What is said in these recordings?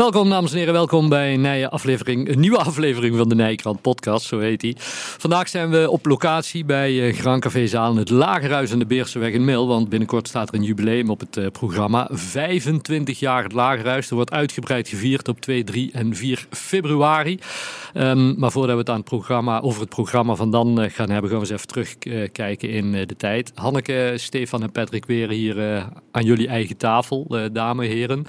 Welkom dames en heren, welkom bij een, nieuwe aflevering, een nieuwe aflevering van de Nijkrant podcast, zo heet hij. Vandaag zijn we op locatie bij uh, Grand Café het Lagerhuis aan de Beerseweg in Mil, want binnenkort staat er een jubileum op het uh, programma. 25 jaar het Lagerhuis, er wordt uitgebreid gevierd op 2, 3 en 4 februari. Um, maar voordat we het aan het programma, over het programma van dan uh, gaan hebben, gaan we eens even terugkijken in de tijd. Hanneke, Stefan en Patrick weer hier aan jullie eigen tafel, dames en heren.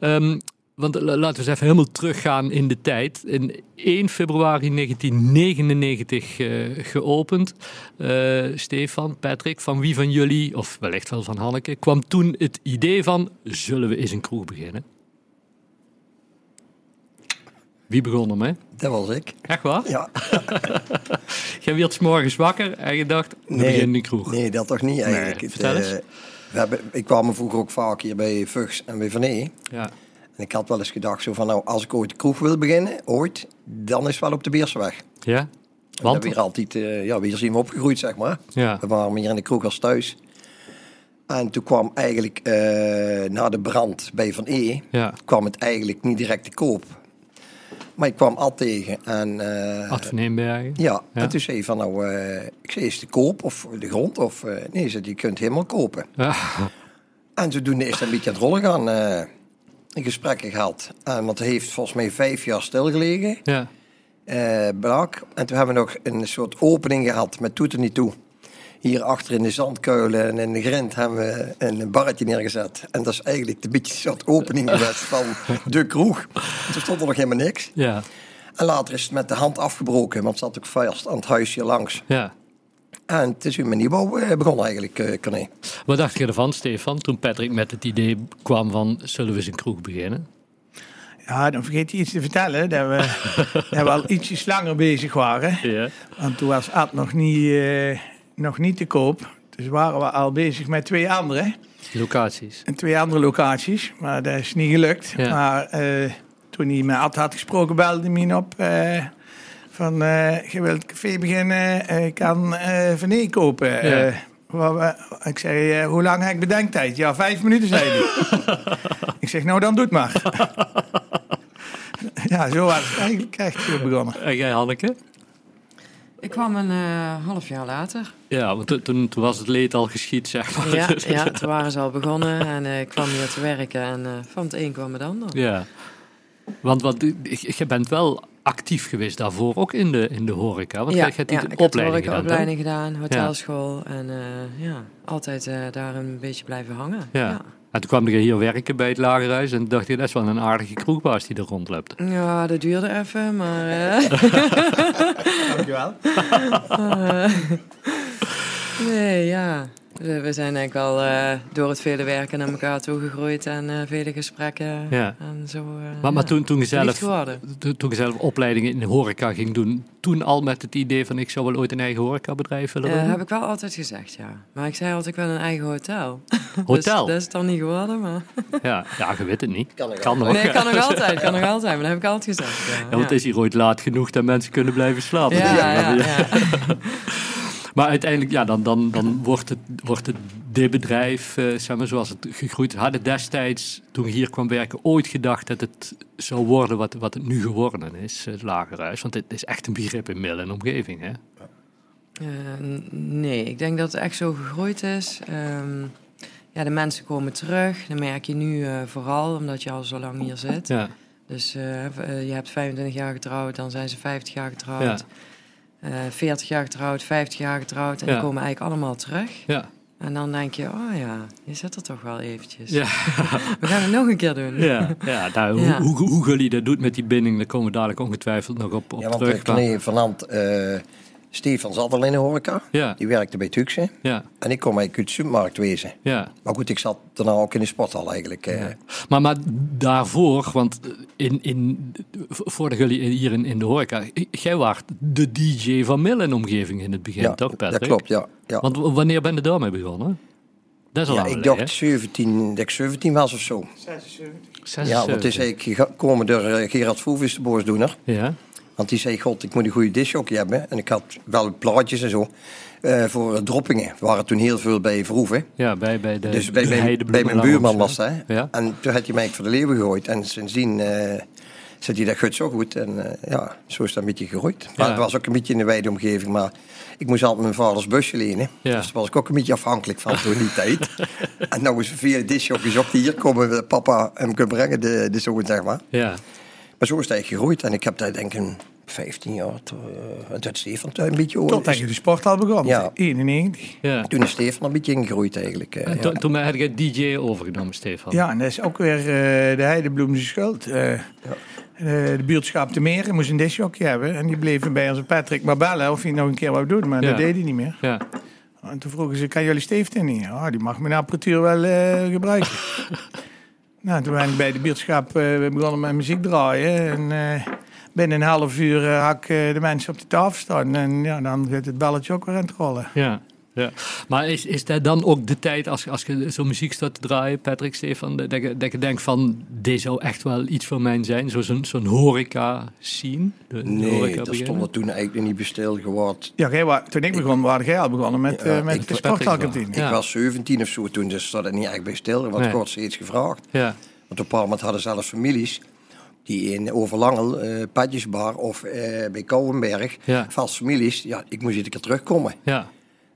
Um, want laten we eens even helemaal teruggaan in de tijd. In 1 februari 1999 uh, geopend. Uh, Stefan, Patrick, van wie van jullie, of wellicht wel van Hanneke, kwam toen het idee van: zullen we eens een kroeg beginnen? Wie begon ermee? Dat was ik. Echt waar? Ja. Jij werd s morgens wakker en je dacht, we nee, beginnen een kroeg. Nee, dat toch niet eigenlijk. Nee, vertel eens. Uh, we hebben, ik kwam me vroeger ook vaak hier bij Vugs en bij Van E. Ja. En ik had wel eens gedacht, zo van, nou, als ik ooit de kroeg wil beginnen, ooit, dan is het wel op de Beerseweg. Ja? Want? weer altijd, uh, ja, weer zien we opgegroeid, zeg maar. Ja. We waren meer in de kroeg als thuis. En toen kwam eigenlijk, uh, na de brand bij Van E, ja. kwam het eigenlijk niet direct te koop. Maar ik kwam Ad tegen en... Uh, Ad van Heenbergen? Ja, ja, en toen zei hij van, nou, ik zei, is de koop of de grond? Of, nee, zei, je kunt helemaal kopen. Ja. En zodoende is het een beetje aan het rollen gaan gesprekken gehad. Uh, want hij heeft volgens mij vijf jaar stilgelegen. Ja. Uh, brak. En toen hebben we nog een soort opening gehad met Toet er niet toe. Hier achter in de zandkuilen en in de grind hebben we een barretje neergezet. En dat is eigenlijk een beetje een soort opening geweest van de kroeg. En toen stond er nog helemaal niks. Ja. En later is het met de hand afgebroken, want het zat ook vast aan het huis hier langs. Ja. En het is mijn nieuwbouw uh, begonnen eigenlijk, uh, Corné. Wat dacht je ervan, Stefan, toen Patrick met het idee kwam van zullen we eens een kroeg beginnen? Ja, dan vergeet je iets te vertellen, dat we, dat we al ietsjes langer bezig waren. Ja. Want toen was Ad nog niet, uh, nog niet te koop. Dus waren we al bezig met twee andere. Locaties? En twee andere locaties, maar dat is niet gelukt. Ja. Maar toen hij met Ad had gesproken, belde hij me op van uh, je wilt café beginnen, uh, ik kan uh, Van kopen. Ja. We, ik zei, hoe lang heb ik bedenktijd? Ja, vijf minuten, zei hij. ik zeg, nou dan doe het maar. ja, zo was het eigenlijk echt begonnen. En jij, Hanneke? Ik kwam een half jaar later. Ja, want toen, toen was het leed al geschied, zeg maar. Ja, ja toen waren ze al begonnen en ik kwam hier te werken en van het een kwam het ander. Ja, want wat, je bent wel actief geweest daarvoor, ook in de, in de horeca. Want ja, je hebt ja, een ik opleiding heb gedaan. opleiding gedaan, hotelschool. En uh, ja, altijd uh, daar een beetje blijven hangen. Ja. ja. En toen kwam je hier werken bij het lagerhuis en dacht je, dat is wel een aardige kroegbaas die er rondloopt. Ja, dat duurde even, maar... Uh... Dankjewel. nee, ja. We zijn denk ik wel uh, door het vele werken naar elkaar toegegroeid en uh, vele gesprekken. Ja. En zo, uh, maar, maar ja, toen, toen, je zelf, toen, toen je zelf opleidingen in de horeca ging doen, toen al met het idee van ik zou wel ooit een eigen horecabedrijf willen doen? heb ik wel altijd gezegd, ja. Maar ik zei altijd, ik wil een eigen hotel. Hotel? dus, dat is dan niet geworden, maar... ja, ja, je weet het niet. Kan, kan nog. Nee, kan nog altijd, kan nog altijd. Maar dat heb ik altijd gezegd, ja. ja want het is hier ooit laat genoeg dat mensen kunnen blijven slapen. Ja, ja, ja. Maar uiteindelijk, ja, dan, dan, dan wordt, het, wordt het dit bedrijf, uh, zeg maar, zoals het gegroeid is. Hadden destijds, toen ik hier kwam werken, ooit gedacht dat het zou worden wat, wat het nu geworden is, het lagerhuis. Want het is echt een begrip in Middel en omgeving, hè? Uh, nee, ik denk dat het echt zo gegroeid is. Um, ja, de mensen komen terug. Dat merk je nu uh, vooral, omdat je al zo lang hier zit. Ja. Dus je hebt 25 jaar getrouwd, dan zijn ze 50 jaar getrouwd. Ja. Uh, 40 jaar getrouwd, 50 jaar getrouwd. En Ja. die komen eigenlijk allemaal terug. Ja. En dan denk je, oh ja, je zit er toch wel eventjes. Ja. We gaan het nog een keer doen. Ja, ja, nou, Ja. Hoe, hoe, hoe jullie dat doet met die binding, daar komen we dadelijk ongetwijfeld nog op, op Ja, want terug. vanand, uh, Stefan zat al in de horeca. Ja. Die werkte bij Tuxen. Ja, En ik kom eigenlijk uit de supermarkt wezen. ja. Maar goed, ik zat daarna ook in de sporthal eigenlijk. eh. Ja. Maar, maar daarvoor, want in, in, voordat jullie hier in, in de horeca, jij waart de DJ van Mill en omgeving in het begin, ja, toch Patrick? dat klopt, ja. ja. Want wanneer ben je daarmee begonnen? Dat is al ja, ik dacht 17, dat ik 17 was of zo. 76. hè? Ja, want het is eigenlijk gekomen door eh, Gerard Voevis, de boosdoener. Ja, Want die zei, god, ik moet een goede disjockey hebben. En ik had wel plaatjes en zo eh, voor droppingen. Waren toen heel veel bij Verhoeven. Ja, bij, bij de Dus bij de bij mijn buurman was hè? dat. Ja. En toen had hij mij voor de leeuwen gegooid. En sindsdien eh zit hij dat goed zo goed. En eh, ja, zo is dat een beetje gegroeid. Maar Ja. het was ook een beetje in de wijde omgeving. Maar ik moest altijd mijn vaders busje lenen. Ja. Dus daar was ik ook een beetje afhankelijk van toen die tijd. En nou is vele disjockeys ook die hier komen. Papa hem kunnen brengen, de, de zoon zeg maar. Ja, Maar zo is het eigenlijk gegroeid. En ik heb daar denk ik een 15 jaar. to- eh, toen is Stefan toen een beetje... Tot dat je de sport al begon. Ja. 91. ja. Toen is Stefan een beetje ingegroeid eigenlijk. eh, En ja. toen, heb je DJ overgenomen, Stefan. Ja, en dat is ook weer eh, de Heidebloemse schuld. Eh, eh, de buurtschap de Meren moest een disjockey hebben. En die bleven bij onze Patrick maar bellen of hij nog een keer wou doen. Maar Ja. dat deed hij niet meer. Ja. En toen vroegen ze, kan jullie Steven niet? Ja, die mag mijn apparatuur wel eh, gebruiken. nou, toen ben ik bij de buurtschap eh, begonnen met muziek draaien. En eh, binnen een half uur ik eh, de mensen op de tafel staan. En ja, dan gaat het belletje ook weer aan het rollen. Ja. Ja. Maar is, is dat dan ook de tijd, als, als je zo'n muziek staat te draaien, Patrick, Stefan, dat je, dat je denkt van, dit zou echt wel iets voor mij zijn? Zo- Zo'n zo'n horeca-scene? De Nee, horeca dat stond er toen eigenlijk niet bestil geworden. Ja, jij, wa- toen ik begon, waren jij al begonnen met, Ja, eh, met ik- de. Ja. Ik was 17 of zo toen, dus zat het niet echt bij stil. Er wordt Nee. kort steeds gevraagd. Ja, Want op een bepaald moment hadden zelfs families die in Overlangel, eh Padjesbar of eh, bij Kouwenberg, Ja. vast families, ja, ik moest iedere keer terugkomen. ja,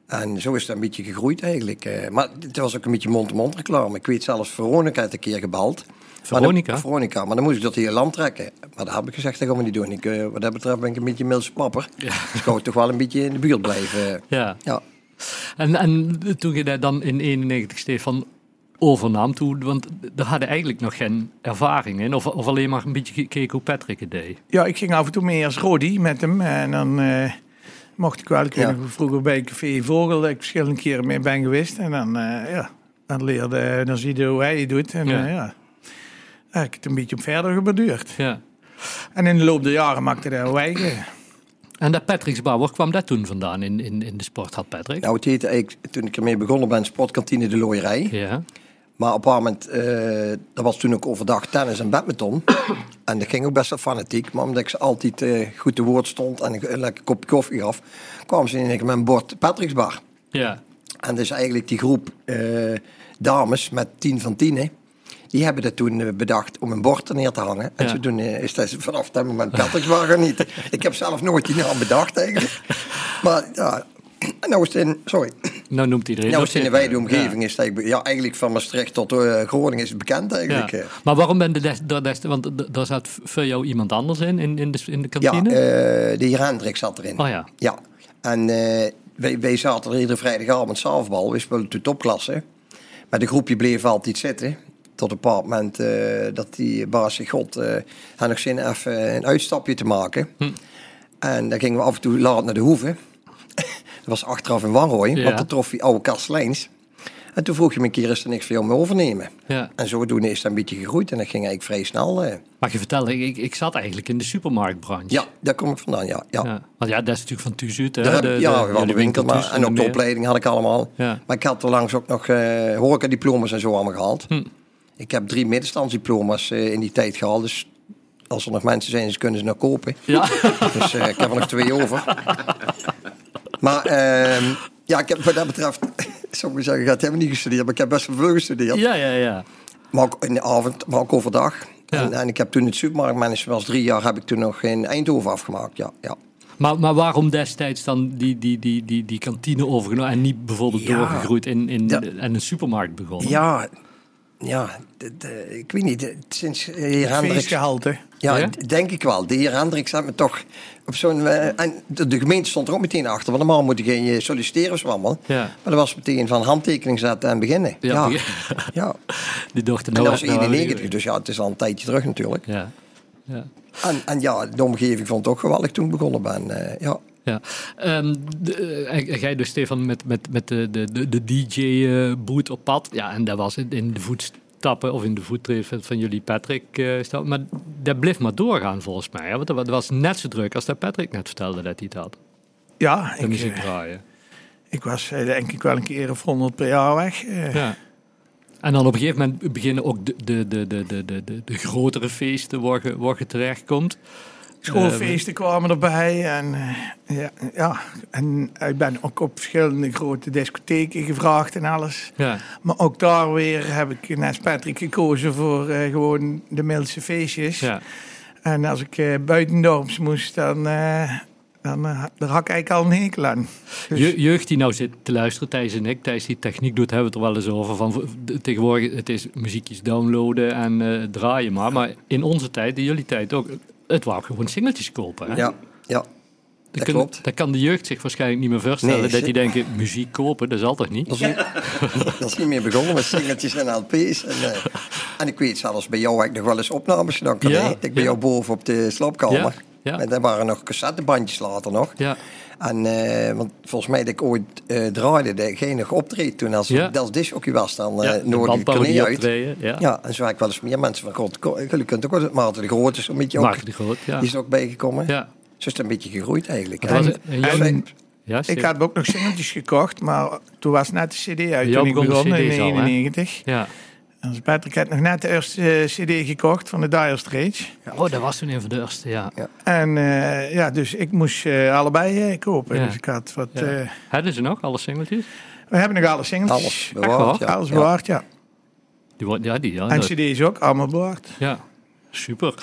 En zo is het een beetje gegroeid eigenlijk. eh. maar het was ook een beetje mond-to-mond reclame. Ik weet zelfs, Veronica heeft een keer gebeld. Maar Veronica? dan, Veronica, maar dan moest ik dat hele land trekken. Maar dat heb ik gezegd, dat gaan we niet doen. Ik, eh, wat dat betreft ben ik een beetje een milse papper. Ja. Dus ik wou toch wel een beetje in de buurt blijven. ja. Ja. En, en toen je dat dan in 91 Stefan overnam, toen, want daar hadden eigenlijk nog geen ervaring in, of, of alleen maar een beetje gekeken hoe Patrick het deed. Ja, ik ging af en toe mee als Rodi met hem. En dan eh, mocht ik wel. Ik weet Ja. nog vroeger bij Café Vogel, dat ik verschillende keren mee ben geweest. En dan, eh, ja, dan leerde, dan zie je hoe hij het doet. En Ja. ja, ja heb ik het een beetje op verder geborduurd. Ja. En in de loop der jaren maakte hij eigen. En dat Patrick's Bar, waar kwam dat toen vandaan in, in, in de sporthal, Patrick? Nou, het heette eigenlijk, toen ik ermee begonnen ben, Sportkantine de Looierij. Ja. Maar op een moment, eh, dat was toen ook overdag tennis en badminton. en dat ging ook best wel fanatiek. Maar omdat ik ze altijd eh, goed te woord stond en een lekker kopje koffie gaf, kwamen ze in één keer met een bord Patrick's Bar. Ja. En dus eigenlijk die groep eh, dames met tien van tien, hè, die hebben dat toen bedacht om een bord er neer te hangen. En Ja. zo toen is dat vanaf dat moment Patrick's Bar genieten. ik heb zelf nooit die naam bedacht eigenlijk. Maar ja, nou is het in, sorry, Nou noemt iedereen nou nog is het in de wijde omgeving, is het ja, eigenlijk van Maastricht tot eh, Groningen is het bekend Ja. eigenlijk. Ja. eh. Maar waarom ben je des, daar des- want daar zat voor jou iemand anders in, in, in, de, in de Ja, kantine? eh, de heer Hendrik zat erin. Oh ja. Ja, en wij, wij zaten er iedere vrijdagavond zaalbal. We speelden de topklasse. Maar de groepje bleef altijd zitten. Tot een bepaald moment dat die baas zegt, god, had nog zin even een uitstapje te maken. Hm. En dan gingen we af en toe laat naar de hoeve. Dat was achteraf in Wanrooy, Ja. want de trof die oude kasteleins. En toen vroeg je me een keer, is er niks voor jou mee overnemen? Ja. En zodoende is het een beetje gegroeid en dat ging eigenlijk vrij snel. eh. Mag je vertellen, ik, ik zat eigenlijk in de supermarktbranche. Ja, daar kom ik vandaan, ja. ja. Ja. Want ja, dat is natuurlijk van Thuis uit, hè? Heb- de, ja, de- we hadden jullie de winkel, maar, en ook de opleiding had ik allemaal. Ja. Maar ik had er langs ook nog eh horecadiploma's en zo allemaal gehaald. Hm. Ik heb drie middenstandsdiploma's eh, in die tijd gehaald. Dus als er nog mensen zijn, dus kunnen ze nog kopen. Ja. Dus ik heb er nog twee over. Maar ehm, ja, ik heb wat dat betreft, zou ik zeggen, ik heb helemaal niet gestudeerd. Maar ik heb best wel veel gestudeerd. ja, ja, ja. Maar ook in de avond, maar ook overdag. Ja. En, en ik heb toen het supermarktmanagement, was drie jaar, heb ik toen nog in Eindhoven afgemaakt. Ja, ja. Maar, maar waarom destijds dan die, die, die, die, die kantine overgenomen en niet bijvoorbeeld Ja. doorgegroeid in, in Ja. en een supermarkt begonnen? Ja, ja de- de- ik weet niet. de- Sinds eh, heer Hendricks... Ja, Ja? denk ik wel. De heer Hendricks had me toch op zo'n... eh, en de, de gemeente stond er ook meteen achter. Want normaal moet je geen solliciteren of zo allemaal. Ja. Maar dat was meteen van handtekening zetten en beginnen. Ja, Ja. Die dochter En nou, dat was nou- 91, dus ja, het is al een tijdje terug natuurlijk. Ja. Ja. En, en ja, de omgeving vond het ook geweldig toen ik begonnen ben. eh, ja. Ja. Ehm, de, eh, en jij dus, Stefan, met, met, met de, de, de, DJ-boot op pad. Ja, en dat was in, in de voetstappen of in de voettreden van jullie Patrick. eh, maar dat bleef maar doorgaan volgens mij. Hè? Want dat wa- dat was net zo druk als dat Patrick net vertelde dat hij het had. Ja, De ik, muziek eh, draaien. ik was eh, denk ik wel een keer of 100 per jaar weg. eh. Ja. En dan op een gegeven moment beginnen ook de, de, de, de, de, de, de, de grotere feesten waar je, waar je terechtkomt. Schoolfeesten kwamen erbij. En, eh, ja, ja, en ik ben ook op verschillende grote discotheken gevraagd en alles. Ja. Maar ook daar weer heb ik naast Patrick gekozen voor eh, gewoon de mildste feestjes. Ja. En als ik eh buitendorps moest, dan, eh, dan eh, daar had ik eigenlijk al een hekel aan. Dus- Je, jeugd die nou zit te luisteren, Thijs en ik, Thijs die techniek doet, hebben we het er wel eens over. Van, tegenwoordig, het is muziekjes downloaden en eh, draaien maar. Maar in onze tijd, in jullie tijd ook, het waren gewoon singeltjes kopen. Hè? Ja, ja. dat, klopt. dat kan de jeugd zich waarschijnlijk niet meer voorstellen. Nee, dat die denken, muziek kopen, dat zal toch niet? Dat is, niet, dat is niet meer begonnen met singeltjes en LP's. En, eh, en ik weet zelfs bij jou heb ik nog wel eens opnames gedaan. Ja, Ja, ik bij ja. jou boven op de slaapkamer. Ja. En daar waren nog cassettebandjes later nog. Ja, En eh, want volgens mij dat ik ooit eh, draaide, nog optreed toen als Ja. dat disjockey was, dan ja eh nodig ik uit. Ja. Ja, en zo heb ik wel eens meer mensen van God. Jullie kunt ook wel het Maarten de Grote is een beetje ook, de Groot, ja. die is ook bijgekomen. ja. Zo is het een beetje gegroeid eigenlijk. En-? En en Ja, Ik had ook nog singeltjes gekocht, maar toen was net de cd uit toen ik begon in CD's al, hè? 1991. Ja. Dus Patrick had nog net de eerste eh, cd gekocht van de Dire Straits. Oh, dat was toen een van de eerste, ja. En eh, ja, dus ik moest eh, allebei eh, kopen. Ja. Dus ik had wat... Ja. eh, Hadden ze nog, alle singeltjes? we hebben nog alle singeltjes. Alles waar? bewaard. Ja. Alles Ja. bewaard, ja. Die, ja, die, ja. En dat- cd's ook, allemaal bewaard. Ja, super.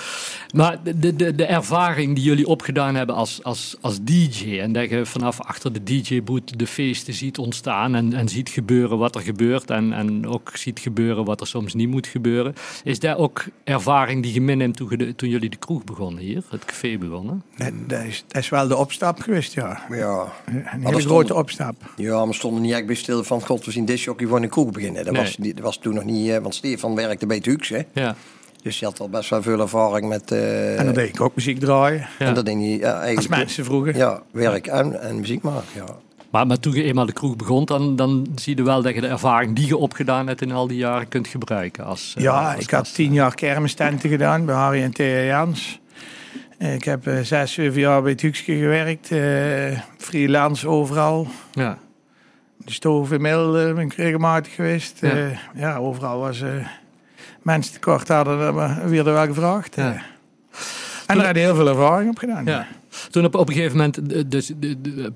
Maar de, de- de, ervaring die jullie opgedaan hebben als, als, als DJ... en dat je vanaf achter de DJ-boot de feesten ziet ontstaan... En, en ziet gebeuren wat er gebeurt... En, en ook ziet gebeuren wat er soms niet moet gebeuren... is dat ook ervaring die je meeneemt toen, de- toen jullie de kroeg begonnen hier? Het café begonnen? En Dat is, dat is wel de opstap geweest, ja. Ja. Een dat hele stond- grote opstap. ja, maar we stonden niet echt bij stil van... God, we zien disjockey voor een kroeg beginnen. Dat, Nee. was, dat was toen nog niet... eh, want Stefan werkte bij het Hux, hè. Ja, Dus hij had al best wel veel ervaring met... eh, En dan deed ik ook muziek draaien. ja. en dat deed ja, Als eigenlijk... mensen vroegen. Ja, werk en, en muziek maken, ja. Maar, maar toen je eenmaal de kroeg begon... Dan, dan zie je wel dat je de ervaring die je opgedaan hebt in al die jaren kunt gebruiken. Als, eh, Ja, als ik had tien jaar kermistenten gedaan bij Harry en Thea Jans. Ik heb eh, zes, zeven jaar bij het Huxke gewerkt. eh, freelance overal. Ja, De stoof in Mil eh, ben ik regelmatig geweest. Ja. Ja, ja overal was eh, mensen tekort hadden, dan werden we wel gevraagd. Ja. eh. En daar had ik heel veel ervaring op gedaan. Ja. Toen op, op een gegeven moment, eh, dus,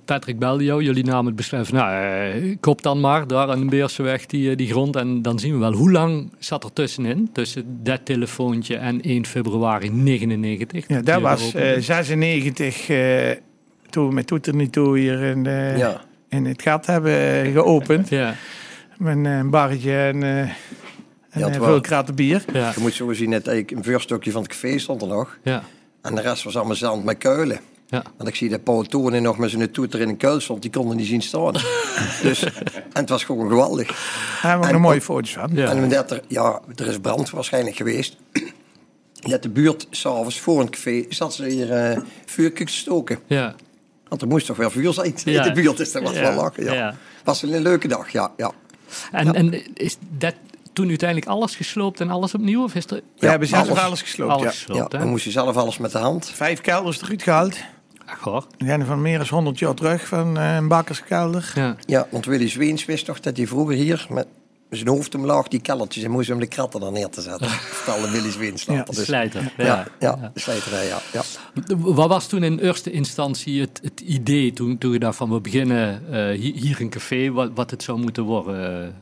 Patrick belde jou, jullie namen het besluit van, nou, eh, kop dan maar daar aan de Beerseweg die, eh, die grond en dan zien we wel. Hoe lang zat er tussenin, tussen dat telefoontje en 1 februari 99? Ja, dat was eh 96 eh, toen we met Toeter niet toe hier in, Ja. in het gat hebben eh, geopend. Ja, Met eh, een barretje en, eh en Ja, eh, veel kratten bier. ja, Je moet zo zien, net eigenlijk een vuurstukje van het café stond er nog. ja, En de rest was allemaal zand met kuilen. ja. Want ik zie dat Paul Toorn nog met zijn toeter in een kuil stond. Die konden niet zien staan. dus, en het was gewoon geweldig. Daar hebben we En nog mooie foto's van. Ja. En omdat er, ja, er is brand waarschijnlijk geweest. Dat de buurt s'avonds voor het café zat ze hier eh vuurtjes te stoken. ja. Want er moest toch wel vuur zijn Ja. in de buurt. Dus dat was Ja. wel lachen. Ja. Ja. Was een leuke dag, ja. ja. En, en is dat toen uiteindelijk alles gesloopt en alles opnieuw? Of is er We hebben zelf alles- alles, gesloopt. alles ja. gesloopt? ja. hè? Dan moest je zelf alles met de hand. Vijf kelders eruit gehaald. Ach, hoor. We zijn van meer dan 100 jaar terug van eh, een bakkerskelder. Ja. Ja, want Willy Zweens wist toch dat hij vroeger hier met zijn hoofd omlaag die kellertjes en moest om de kratten er neer te zetten. Vertelde Willy Zweens later. De Dus, slijter. ja, Ja. ja, de slijterij, ja. ja. Wat was toen in eerste instantie het, het idee toen, toen je dacht van we beginnen eh, hier, hier een café, wat, wat het zou moeten worden,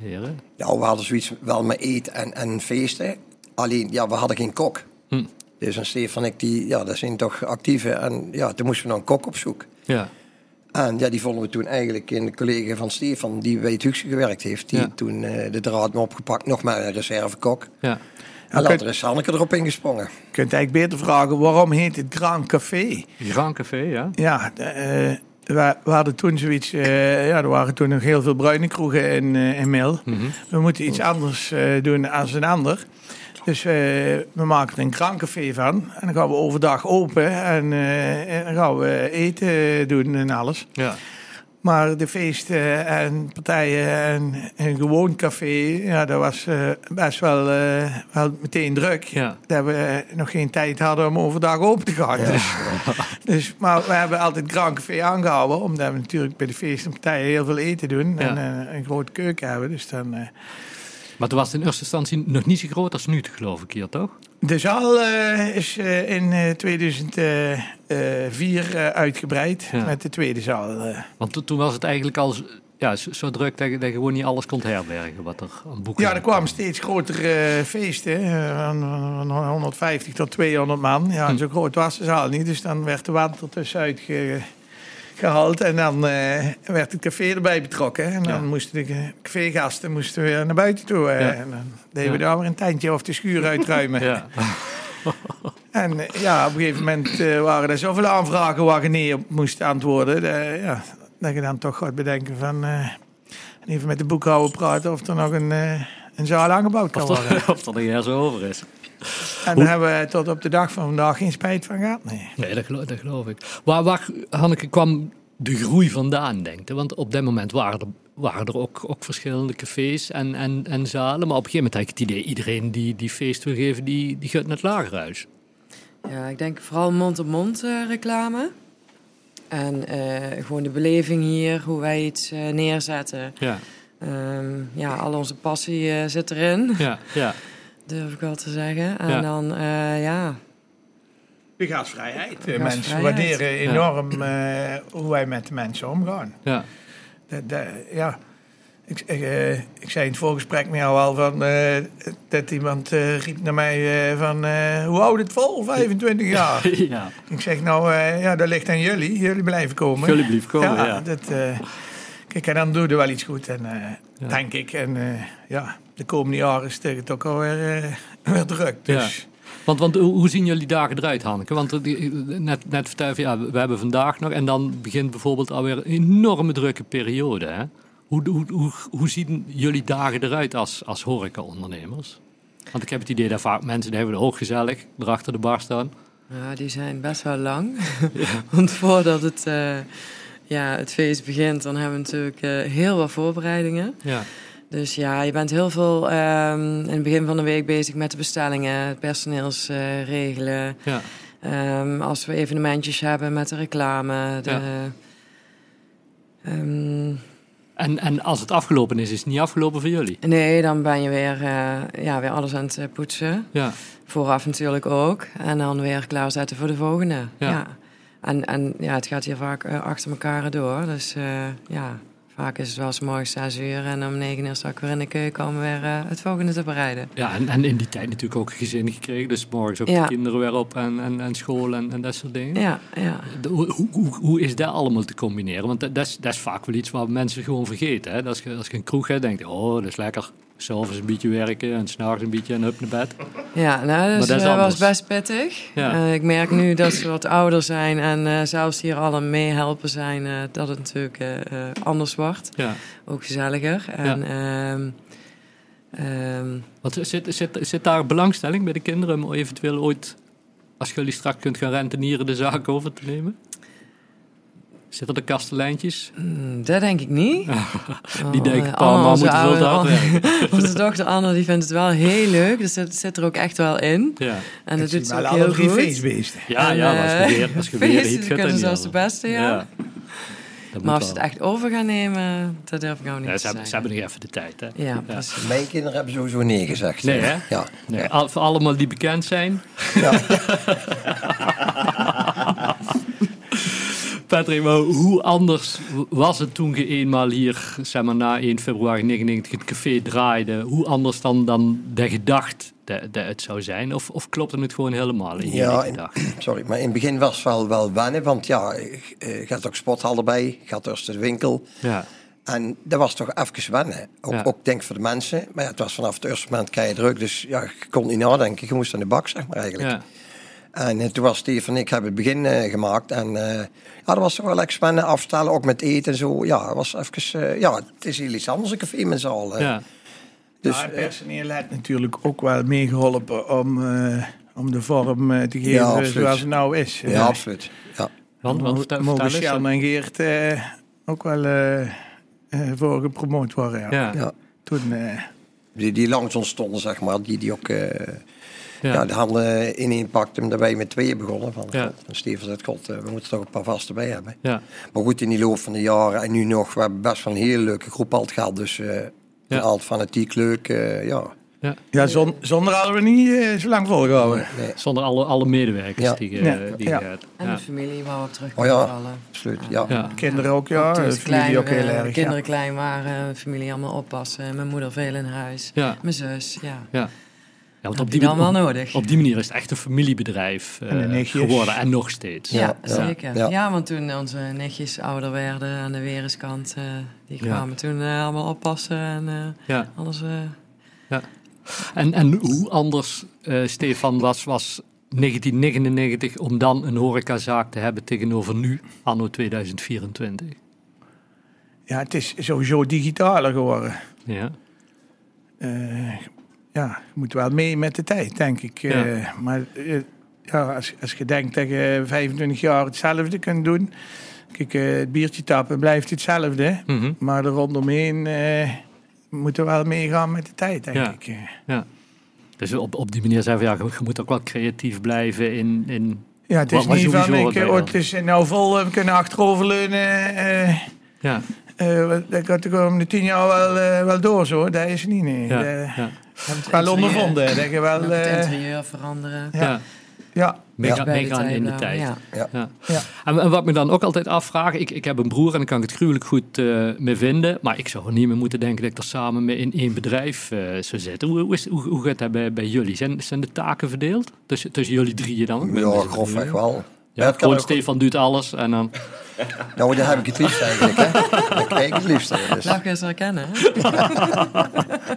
heren? Ja, we hadden zoiets wel met eten en, en feesten. Alleen, ja, we hadden geen kok. Hm. Dus een Stefan en ik, die, ja, dat zijn toch actieve. En ja, toen moesten we naar een kok op zoek. Ja, En ja, die vonden we toen eigenlijk in de collega van Stefan, die bij het Huxje gewerkt heeft. Die Ja. toen eh, de draad me opgepakt, nog maar een reservekok. ja, En later is Sanneke erop ingesprongen. Je kunt eigenlijk beter vragen, waarom heet het Grand Café? Grand Café, ja. Ja, eh, we, hadden toen zoiets... eh, ja, er waren toen nog heel veel bruine kroegen in, eh in Mil. Mhm. We moeten iets anders eh, doen als een ander. Dus eh, we maken er een Café van. En dan gaan we overdag open. En, eh, en dan gaan we eten doen en alles. ja. Maar de feesten en partijen en een gewoon café, ja, dat was eh, best wel, eh, wel meteen druk. Ja. Dat we nog geen tijd hadden om overdag open te gaan. Ja. Dus, dus maar we hebben altijd Grand Café aangehouden, omdat we natuurlijk bij de feesten en partijen heel veel eten doen en eh, een grote keuken hebben. Dus dan, maar toen was het in eerste instantie nog niet zo groot als nu, geloof ik hier, toch? De zaal is in 2000. Eh, vier eh, uitgebreid met de tweede zaal. Eh. Want toen was het eigenlijk al ja, zo, druk dat je, dat je, gewoon niet alles kon herbergen wat er aan boeken Ja, er kwamen steeds grotere feesten, van 150 tot 200 man. Ja, hm. zo groot was de zaal niet, dus dan werd de water er tussenuit ge, gehaald. En dan werd het café erbij betrokken. En dan moesten de cafégasten moesten weer naar buiten toe. En dan deden we daar weer een tentje of de schuur uitruimen. En eh, ja, op een gegeven moment eh, waren er zoveel aanvragen waar je nee op moest antwoorden. eh, ja, dat je dan toch gaat bedenken van... even met de boekhouder praten of er nog een, een zaal aangebouwd kan Of, worden. er, of er nog ergens over is. En daar hebben we tot op de dag van vandaag geen spijt van gehad. Nee. Nee, dat geloof, dat geloof ik. Waar, waar, Hanneke, kwam de groei vandaan, denk je? Want op dat moment waren er, waren er ook, ook verschillende cafés en, en, en zalen. Maar op een gegeven moment had ik het idee... iedereen die, die feest wil geven, die, die gaat naar het lagerhuis. Ja, ik denk vooral mond-op-mond eh, reclame. En eh, gewoon de beleving hier, hoe wij iets eh, neerzetten. Ja, Ehm, ja, al onze passie zit erin, ja, ja. durf ik wel te zeggen. En Ja. dan, eh, ja, De. De Mensen waarderen enorm eh, hoe wij met de mensen omgaan. ja. Ja. Ik, ik, eh, ik zei in het voorgesprek met jou al van, eh, dat iemand eh, riep naar mij eh, van... eh, hoe houdt het vol? 25 jaar. ja. ik zeg nou, eh, ja, dat ligt aan jullie. Jullie blijven komen. Jullie blijven komen, ja. Dat, eh, kijk, en dan doe je wel iets goed. En, eh, Ja. Denk ik. En eh, ja, de komende jaren is het ook alweer eh, weer druk. Dus Want, want hoe zien jullie dagen eruit, Hanneke? Want net, net vertelde je, ja, we hebben vandaag nog... en dan begint bijvoorbeeld alweer een enorme drukke periode. Hè? Hoe, hoe, hoe, hoe zien jullie dagen eruit als, als horeca-ondernemers? Want ik heb het idee dat vaak mensen die hebben het ook gezellig erachter de bar staan. ja, die zijn best wel lang. Want voordat het, eh, ja, het feest begint, dan hebben we natuurlijk eh, heel wat voorbereidingen. Ja, Dus ja, je bent heel veel ehm, in het begin van de week bezig met de bestellingen, het personeels eh, regelen. ja, Ehm, als we evenementjes hebben met de reclame. De, Ja. Ehm, En, en als het afgelopen is, is het niet afgelopen voor jullie? nee, dan ben je weer, eh, ja, weer alles aan het eh, poetsen. Ja, Vooraf natuurlijk ook. En dan weer klaarzetten voor de volgende. Ja. Ja. En, en ja, het gaat hier vaak eh, achter elkaar door. Dus ja, vaak is het wel eens morgens zes uur. En om negen uur sta ik weer in de keuken om weer eh, het volgende te bereiden. ja en, en in die tijd natuurlijk ook een gezin gekregen. Dus morgens ook Ja. de kinderen weer op en, en, en school en, en dat soort dingen. Ja, ja. De- Hoe, hoe, hoe- hoe is dat allemaal te combineren? Want dat, dat, is, dat is vaak wel iets wat mensen gewoon vergeten. Hè? Dat Als, je, als je een kroeg hebt, denk je, oh, dat is lekker. S'avonds een beetje werken en s'nachts een beetje en hup naar bed. Ja, nou, Maar dus, dat eh, was best pittig. Ja. Eh, ik merk nu dat ze wat ouder zijn en eh, zelfs hier alle meehelpen zijn, dat het natuurlijk anders wordt. Ja. Ook gezelliger. En, ehm, ehm, Want zit, zit, zit daar belangstelling bij de kinderen om eventueel ooit, als jullie straks kunt gaan rentenieren, de zaak over te nemen? Zitten er kasteleintjes? mm, dat denk ik niet. Die Oh, denken, eh, pa, Anne, ma onze moeten veel te. Onze dochter Anne die vindt het wel heel leuk, dus het zit er ook echt wel in. Ja, En dat dat doet ze ook alle heel drie goed. feestbeesten. ja, En, ja maar als je eh, weer, als feesten, kunnen dan zelfs de beste, ja. Dat Maar moet als ze het echt over gaan nemen, dat durf ik nou niet Ja, te ze, hebben, ze zeggen. hebben nog even de tijd, hè? Ja, precies. Mijn kinderen hebben sowieso nee gezegd. Nee, hè? Ja. Nee, al- voor allemaal die bekend zijn. Ja. Patrick, maar hoe anders was het toen je eenmaal hier, zeg maar na 1 februari 99 het café draaide? Hoe anders dan, dan de gedacht dat, het zou zijn? Of, of klopte het gewoon helemaal in Ja, in- gedacht? Sorry, maar in het begin was het wel, wel wennen, want ja, je eh, gaat ook sporthal erbij, gaat eerst de winkel. Ja, En dat was toch even wennen. Ook, Ja. ook denk voor de mensen. Maar ja, het was vanaf het eerste moment kei druk, dus ja, je kon niet nadenken. Je moest aan de bak, zeg maar eigenlijk. ja, En eh, toen was Steve en ik hebben het begin eh, gemaakt. En eh, ja, dat was toch wel lekker spannend afstellen, ook met eten en zo. Ja, het was even, eh, ja, het is heel iets anders, een café met z'n allen. ja. Dus, personeel heeft natuurlijk ook wel meegeholpen om, eh, om de vorm te geven Ja, zoals het nou is. ja, absoluut. Ja. Want, want mogen. Sjan en Geert eh, ook wel eh, eh, voor gepromoot worden. Ja. Ja, ja. Ja. Toen, eh, Die, die langs ons stonden, zeg maar, die, die ook... eh, ja. ja. de handen ineen pakte hem daarbij met tweeën begonnen. Van, Ja. God, Steven zei, god, eh, we moeten toch een paar vaste bij hebben. ja. Maar goed, in die loop van de jaren en nu nog, we hebben best wel een hele leuke groep altijd gehad. Dus eh Ja. altijd fanatiek leuk, eh, ja. Ja, zon, zonder hadden we niet eh, zo lang volgehouden. Nee, Zonder alle, alle medewerkers Ja. die, je- Ja. die Ja. En Ja. de familie waar we op terug Oh kunnen ja. vallen. absoluut. Ja. Ja. Kinderen ook, ja. De klein, ook heel eh, erg. kinderen Ja. klein waren, familie allemaal oppassen. Mijn moeder veel in huis. Ja. Mijn zus, ja. Ja. Ja, want op die, op, nodig. op die manier is het echt een familiebedrijf eh, En geworden. En nog steeds. Ja, Ja, ja, zeker. ja. Ja. want toen onze nichtjes ouder werden aan de weerskant, eh, die Ja. kwamen toen eh, allemaal oppassen en eh, Ja. alles. eh, En, en hoe anders, eh, Stefan, was, was 1999 om dan een horecazaak te hebben tegenover nu, anno 2024? ja, het is sowieso digitaler geworden. Ja. Ja, je moet wel mee met de tijd, denk ik. Eh. Maar eh, ja, als, als je denkt dat je 25 jaar hetzelfde kunt doen... Kijk, eh, het biertje tappen blijft hetzelfde. Mhm. Maar er rondomheen eh moeten we wel meegaan met de tijd, denk Ja. ik. eh. ja. Dus op, op die manier zeggen we, ja, je, je moet ook wel creatief blijven in... in Ja, het is wat niet van, ik, oh, het is nou vol, we kunnen achteroverleunen. eh ja, eh, dat gaat de komende tien jaar wel, wel door, zo. Dat is het niet, nee. ja, Ja, het wel ondervonden. Dat je wel... het eh, interieur veranderen. ja. Ja. ja, Mega, in de tijd. Ja. Ja. Ja. En, en wat me dan ook altijd afvraag, ik, ik heb een broer en daar kan ik het gruwelijk goed eh mee vinden, maar ik zou er niet meer moeten denken dat ik er samen mee in één bedrijf eh, zou zitten. Hoe, hoe, is, hoe, hoe gaat dat bij, bij jullie? Zijn, zijn de taken verdeeld tussen, tussen jullie drieën dan? Ja, grofweg wel. Ja, gewoon ook- Stefan doet alles en dan... Nou, dat heb ik het liefst eigenlijk, hè. Dat krijg ik het liefst. Dus. Lach eens herkennen. hè?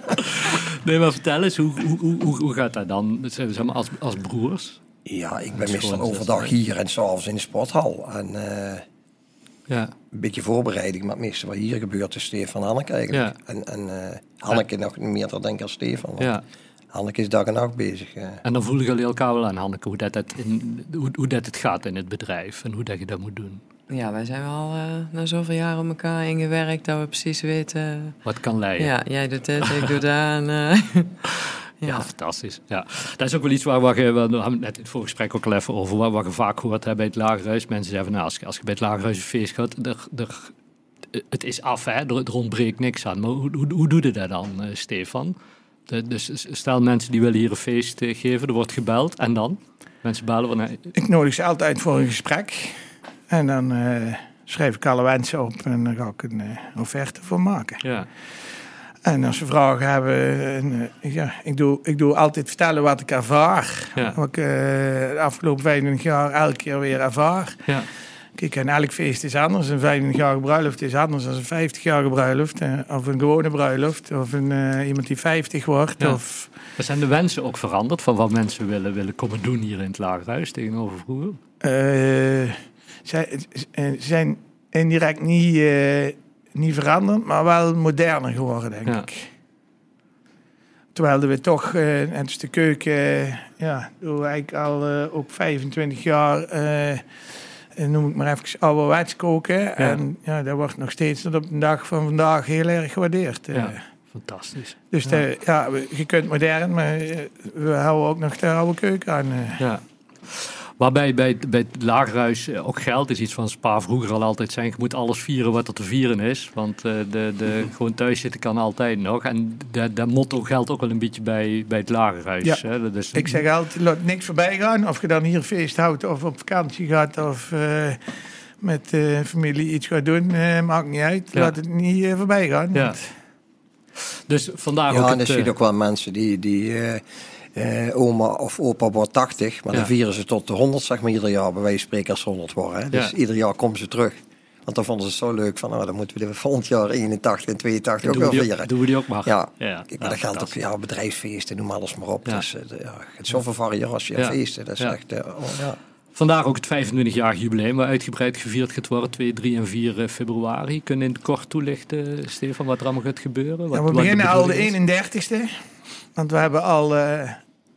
Nee, maar vertel eens, hoe, hoe, hoe, hoe, gaat dat dan zeg maar, als, als broers? Ja, ik Dat ben meestal overdag hier en s'avonds in de sporthal. En eh, Ja, een beetje voorbereiding, maar het meeste wat hier gebeurt is Stefan en Hanneke eigenlijk. Ja. En, en eh, Hanneke nog meer dan denk ik als Stefan. ja. Hanneke is dag en nacht bezig. eh. En dan voelen jullie elkaar wel aan, Hanneke, hoe dat, het in, hoe, hoe dat het gaat in het bedrijf en hoe dat je dat moet doen. Ja, wij zijn wel eh, na zoveel jaren op elkaar ingewerkt dat we precies weten. Wat kan leiden. Ja, jij doet dit, ik doe dat. En, eh, Ja, ja. fantastisch. Ja. Dat is ook wel iets waar, waar je, we hebben het net in het voorgesprek ook al even over, waar, waar je vaak hoort hè, bij het lagerhuis. Mensen zeggen, nou, als, je- als je bij het lagerhuis een feest gaat, er, er, het is af, hè, er, er ontbreekt niks aan. Maar hoe, hoe, hoe doe je dat dan, eh, Stefan? De, dus stel mensen die willen hier een feest eh, geven, er wordt gebeld en dan? Mensen bellen van, Ik nodig ze altijd voor een gesprek. En dan eh, schrijf ik alle wensen op en dan ga ik een eh, offerte voor maken. ja, En als ze vragen hebben, en, eh, ja, ik, doe, ik doe altijd vertellen wat ik ervaar. Ja. Wat ik de afgelopen 25 jaar elke keer weer ervaar. ja, Kijk, en elk feest is anders. Een 25-jarige bruiloft is anders dan een 50-jarige bruiloft. of een gewone bruiloft. Of een, iemand die 50 wordt. Ja. Of, Er zijn de wensen ook veranderd van wat mensen willen, willen komen doen hier in het lagerhuis tegenover vroeger? Zij, eh, zijn indirect niet, eh, niet veranderd, maar wel moderner geworden, denk Ja. ik. Terwijl we toch, eh het is de keuken, eh, ja, we eigenlijk al ook 25 jaar, noem ik maar even, ouderwets koken. En ja, dat wordt nog steeds tot op de dag van vandaag heel erg gewaardeerd. Ja, fantastisch. Dus de, ja, we- je kunt modern, maar we houden ook nog de oude keuken aan. Ja. Waarbij bij, het- bij het lagerhuis eh, ook geld is iets van Spa vroeger al altijd zijn. Je moet alles vieren wat er te vieren is. Want eh, de, de, gewoon thuis zitten kan altijd nog. En dat dat motto geldt ook wel een beetje bij, bij het lagerhuis. Ja. Hè? Dat is, Ik zeg altijd, laat niks voorbij gaan. Of je dan hier feest houdt of op vakantie gaat of eh, met eh, familie iets gaat doen. eh, maakt niet uit. Ja. Laat het niet eh, voorbij gaan. Ja. want- Dus vandaar Ja, ook en het... er zie je ook wel mensen die, die eh, oma of opa wordt 80, maar Ja. dan vieren ze tot de 100, zeg maar, ieder jaar, bij wijze van spreken als ze 100 worden. Hè. Dus Ja. ieder jaar komen ze terug. Want dan vonden ze het zo leuk van, nou, dan moeten we de volgend jaar 81 en 82 ook wel vieren. doen we die ook maar. Ja, ja. Maar dat geldt ook ja, bedrijfsfeesten, noem alles maar op. Ja. Dus, ja, het is zoveel variatie en Ja. feesten. Dat is Ja. echt, eh, oh, ja. Vandaag ook het 25-jarig jubileum, waar uitgebreid gevierd gaat worden, 2, 3 en 4 eh, februari. Kun je in het kort toelichten, Stefan, wat er allemaal gaat gebeuren? Wat, Ja, we beginnen al de bedoeling is? 31ste. Want we hebben al, eh,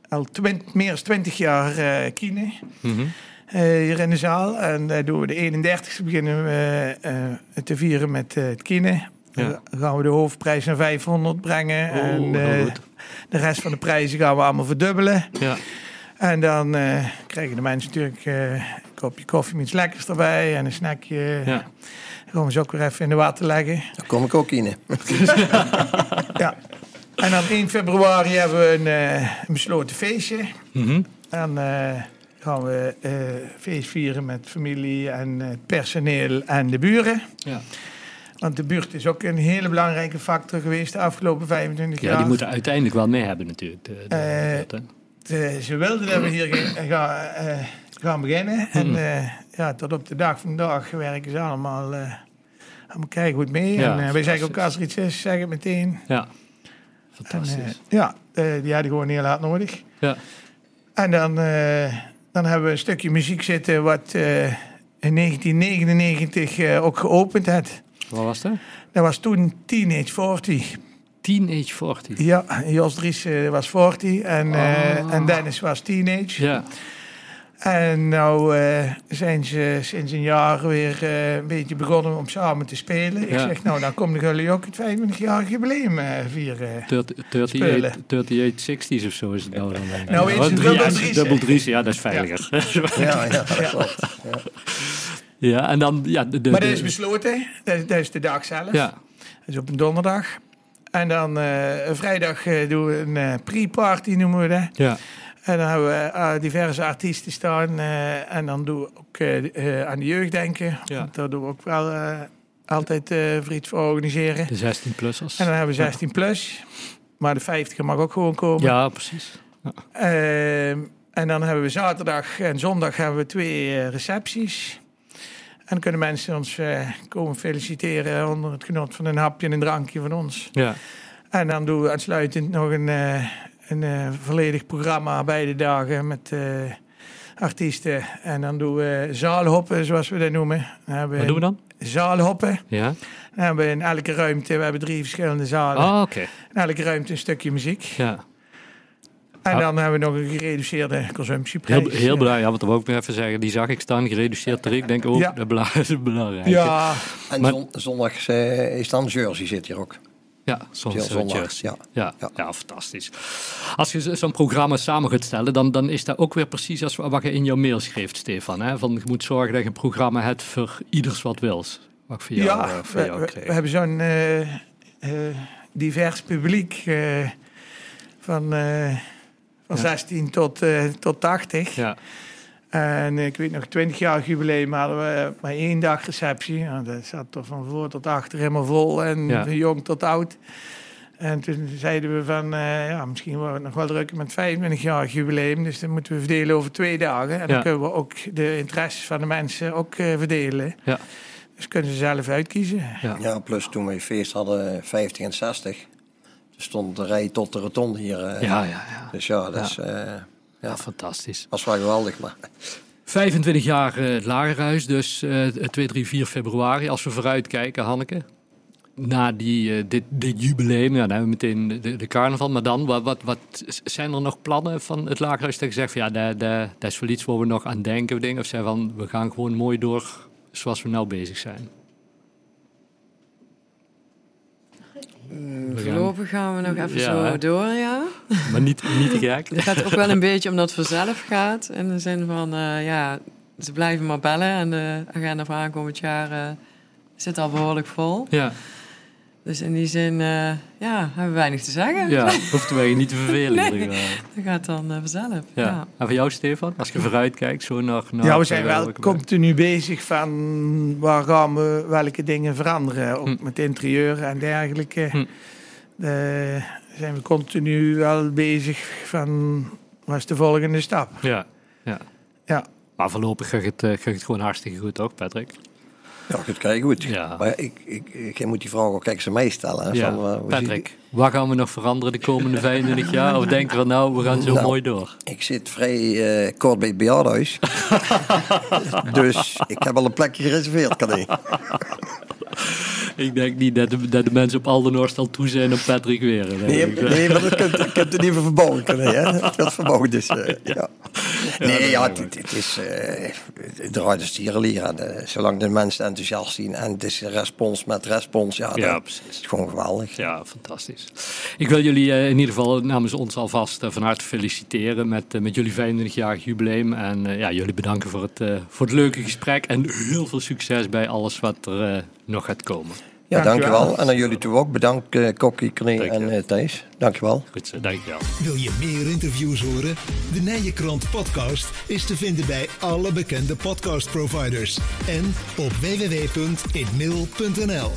al twint- meer dan 20 jaar eh kine Mhm. eh, hier in de zaal. En eh, doen we de 31ste beginnen we eh, te vieren met eh, het kine. Ja. Dan gaan we de hoofdprijs naar 500 brengen. Oh, en eh, de rest van de prijzen gaan we allemaal verdubbelen. Ja, En dan eh, krijgen de mensen natuurlijk eh, een kopje koffie met iets lekkers erbij en een snackje. ja. Dan gaan we ze ook weer even in de water leggen. Daar kom ik ook in. Ja. En dan 1 februari hebben we een, eh, besloten feestje. Mhm. Dan eh, gaan we eh, feest vieren met familie en het personeel en de buren. Ja. Want de buurt is ook een hele belangrijke factor geweest de afgelopen 25 jaar. ja, die moeten uiteindelijk wel mee hebben natuurlijk. De, de- dat, ze wilden dat we hier gaan, gaan, beginnen. En Mhm. ja, tot op de dag van vandaag werken ze allemaal, allemaal kijken goed mee. Ja, en wij zeggen ook als er iets is, zeg het meteen. ja, En, eh, fantastisch. ja, eh, die hadden gewoon heel hard nodig. ja. En dan, eh, dan hebben we een stukje muziek zitten wat in 1999 eh, ook geopend had. Wat was dat? Dat was toen Teenage 40. Teenage 40. Ja, Jos Dries was 40 en, Oh. en Dennis was teenage. Ja, En nou eh, zijn ze sinds een jaar weer eh, een beetje begonnen om samen te spelen. Ik Ja. zeg, nou, dan komen jullie ook het 25-jarig jubileum eh, vieren. 30 38, 38 60s of zo is het nou dan. denk ik. Nou, eens Oh, een drie- dubbel ja, drie's, Dubbel hè? drie's, ja, dat is veiliger. Ja, ja, klopt. Ja, en dan, ja, de, de, maar dat is besloten, dat, is- dat is de dag zelf. Ja, Dat is op een donderdag. En dan eh, vrijdag eh, doen we een eh, pre-party, noemen we dat. ja, En dan hebben we eh, diverse artiesten staan. eh, en dan doen we ook eh, aan de jeugd denken. Ja. Want daar doen we ook wel eh, altijd eh voor iets voor organiseren. de 16-plussers. En dan hebben we 16 plus. Maar de 50 mag ook gewoon komen. Ja, precies. Ehm, en dan hebben we zaterdag en zondag hebben we twee recepties. En dan kunnen mensen ons eh, komen feliciteren onder het genot van een hapje en een drankje van ons. Ja, En dan doen we aansluitend nog een, eh, een eh, volledig programma beide dagen met eh, artiesten. En dan doen we zaalhoppen, zoals we dat noemen. Dan wat doen we dan? Zaalhoppen. Ja. Dan hebben we in elke ruimte, we hebben drie verschillende zalen. Oh, oké. In elke ruimte een stukje muziek. Ja. En Ah. dan hebben we nog een gereduceerde consumptieprijs. Heel, heel belangrijk, ja, wat we ook weer even zeggen, die zag ik staan, gereduceerd tarief. Ik denk, oh, Ja. dat is belangrijk. Ja, En Maar- zon- zondag eh, is dan Jersey zit hier ook. Ja, soms Heel zondag, Jersey. ja. Ja, ja. Ja. fantastisch. Als je zo- zo'n programma samen gaat stellen, dan, dan is dat ook weer precies als wat je in jouw mail schreef, Stefan. Hè? Van, je moet zorgen dat je een programma hebt voor ieders wat wils. Wat ik voor jou, ja eh, voor we, jou we- kreeg. we hebben zo'n eh, eh, divers publiek eh, van, eh, van Ja. 16 tot, eh, tot 80. Ja, En ik weet nog, 20 jaar jubileum hadden we maar één dag receptie. Nou, dat zat er van voor tot achter helemaal vol en Ja. van jong tot oud. En toen zeiden we van, eh, ja, misschien worden we het nog wel druk met 25 jaar jubileum. Dus dan moeten we verdelen over twee dagen. En Ja. dan kunnen we ook de interesses van de mensen ook eh, verdelen. Ja. Dus kunnen ze zelf uitkiezen. ja. Ja, plus toen we feest hadden, 50 en 60. Er stond de rij tot de rotonde hier. eh. ja, ja, ja. Dus ja, dat Ja. is, eh, ja, fantastisch. was wel geweldig. Maar 25 jaar eh, het Lagerhuis, dus eh 2, 3, 4 februari. Als we vooruitkijken, Hanneke. Na die, eh, dit, dit jubileum, ja, dan hebben we meteen de, de, carnaval. Maar dan, wat, wat, wat zijn er nog plannen van het Lagerhuis? Dat je zegt, van, ja, dat, dat, dat is wel iets waar we nog aan denken. Dingen, of zijn van, we gaan gewoon mooi door zoals we nou bezig zijn. We gaan- Voorlopig gaan we nog even Ja, zo hè? door, ja. maar niet, niet gek. Het gaat ook wel een beetje omdat het vanzelf gaat. In de zin van, eh, ja, ze blijven maar bellen. En de agenda voor aankomend jaar eh, zit al behoorlijk vol. Ja, Dus in die zin, eh, ja, hebben we weinig te zeggen. ja hoeft wij je niet te vervelen. Nee. Dat gaat dan eh, vanzelf. Ja. Ja. En voor jou, Stefan, als je vooruitkijkt, zo nog... nog ja, we zijn wel continu bezig van waar gaan we welke dingen veranderen. Ook Hm. met interieur en dergelijke. Hm. Eh, zijn we continu wel bezig van wat is de volgende stap. Ja, ja. Ja. Maar voorlopig gaat het, eh, gaat het gewoon hartstikke goed, toch, Patrick? Ja, goed kijken goed. Ja. Maar ik, ik, ik moet die vraag ook kijk ze mij stellen. Hè, Ja, van, eh, Patrick, waar gaan we nog veranderen de komende 25 jaar? Of denken we nou, we gaan zo Nou. mooi door? Ik zit vrij eh, kort bij het bejaardenhuis. dus ik heb al een plekje gereserveerd, kan ik. Ik denk niet dat de, dat de mensen op Aldernorst al toe zijn op Patrick weer. Nee, nee maar dat kunt, het niet meer kunnen. Hè? Het wordt verbouwd, dus eh, ja. Nee, ja, het, het- het is... eh het draait de stierenlier. En, zolang de mensen enthousiast zien en het is respons met respons, ja, Ja, dat precies. is gewoon geweldig. Ja, fantastisch. Ik wil jullie eh, in ieder geval namens ons alvast van harte feliciteren met, met jullie 25-jarig jubileum. En ja, jullie bedanken voor het, voor het leuke gesprek. En heel veel succes bij alles wat er nog gaat komen. Ja, Dankjewel. dankjewel. En aan jullie toe ook. Bedankt, eh Kokkie, Dank en je. eh, Thijs. Dankjewel. Goed zo, dankjewel. Wil je meer interviews horen? De Nijenkrant podcast is te vinden bij alle bekende podcastproviders en op www.inmail.nl.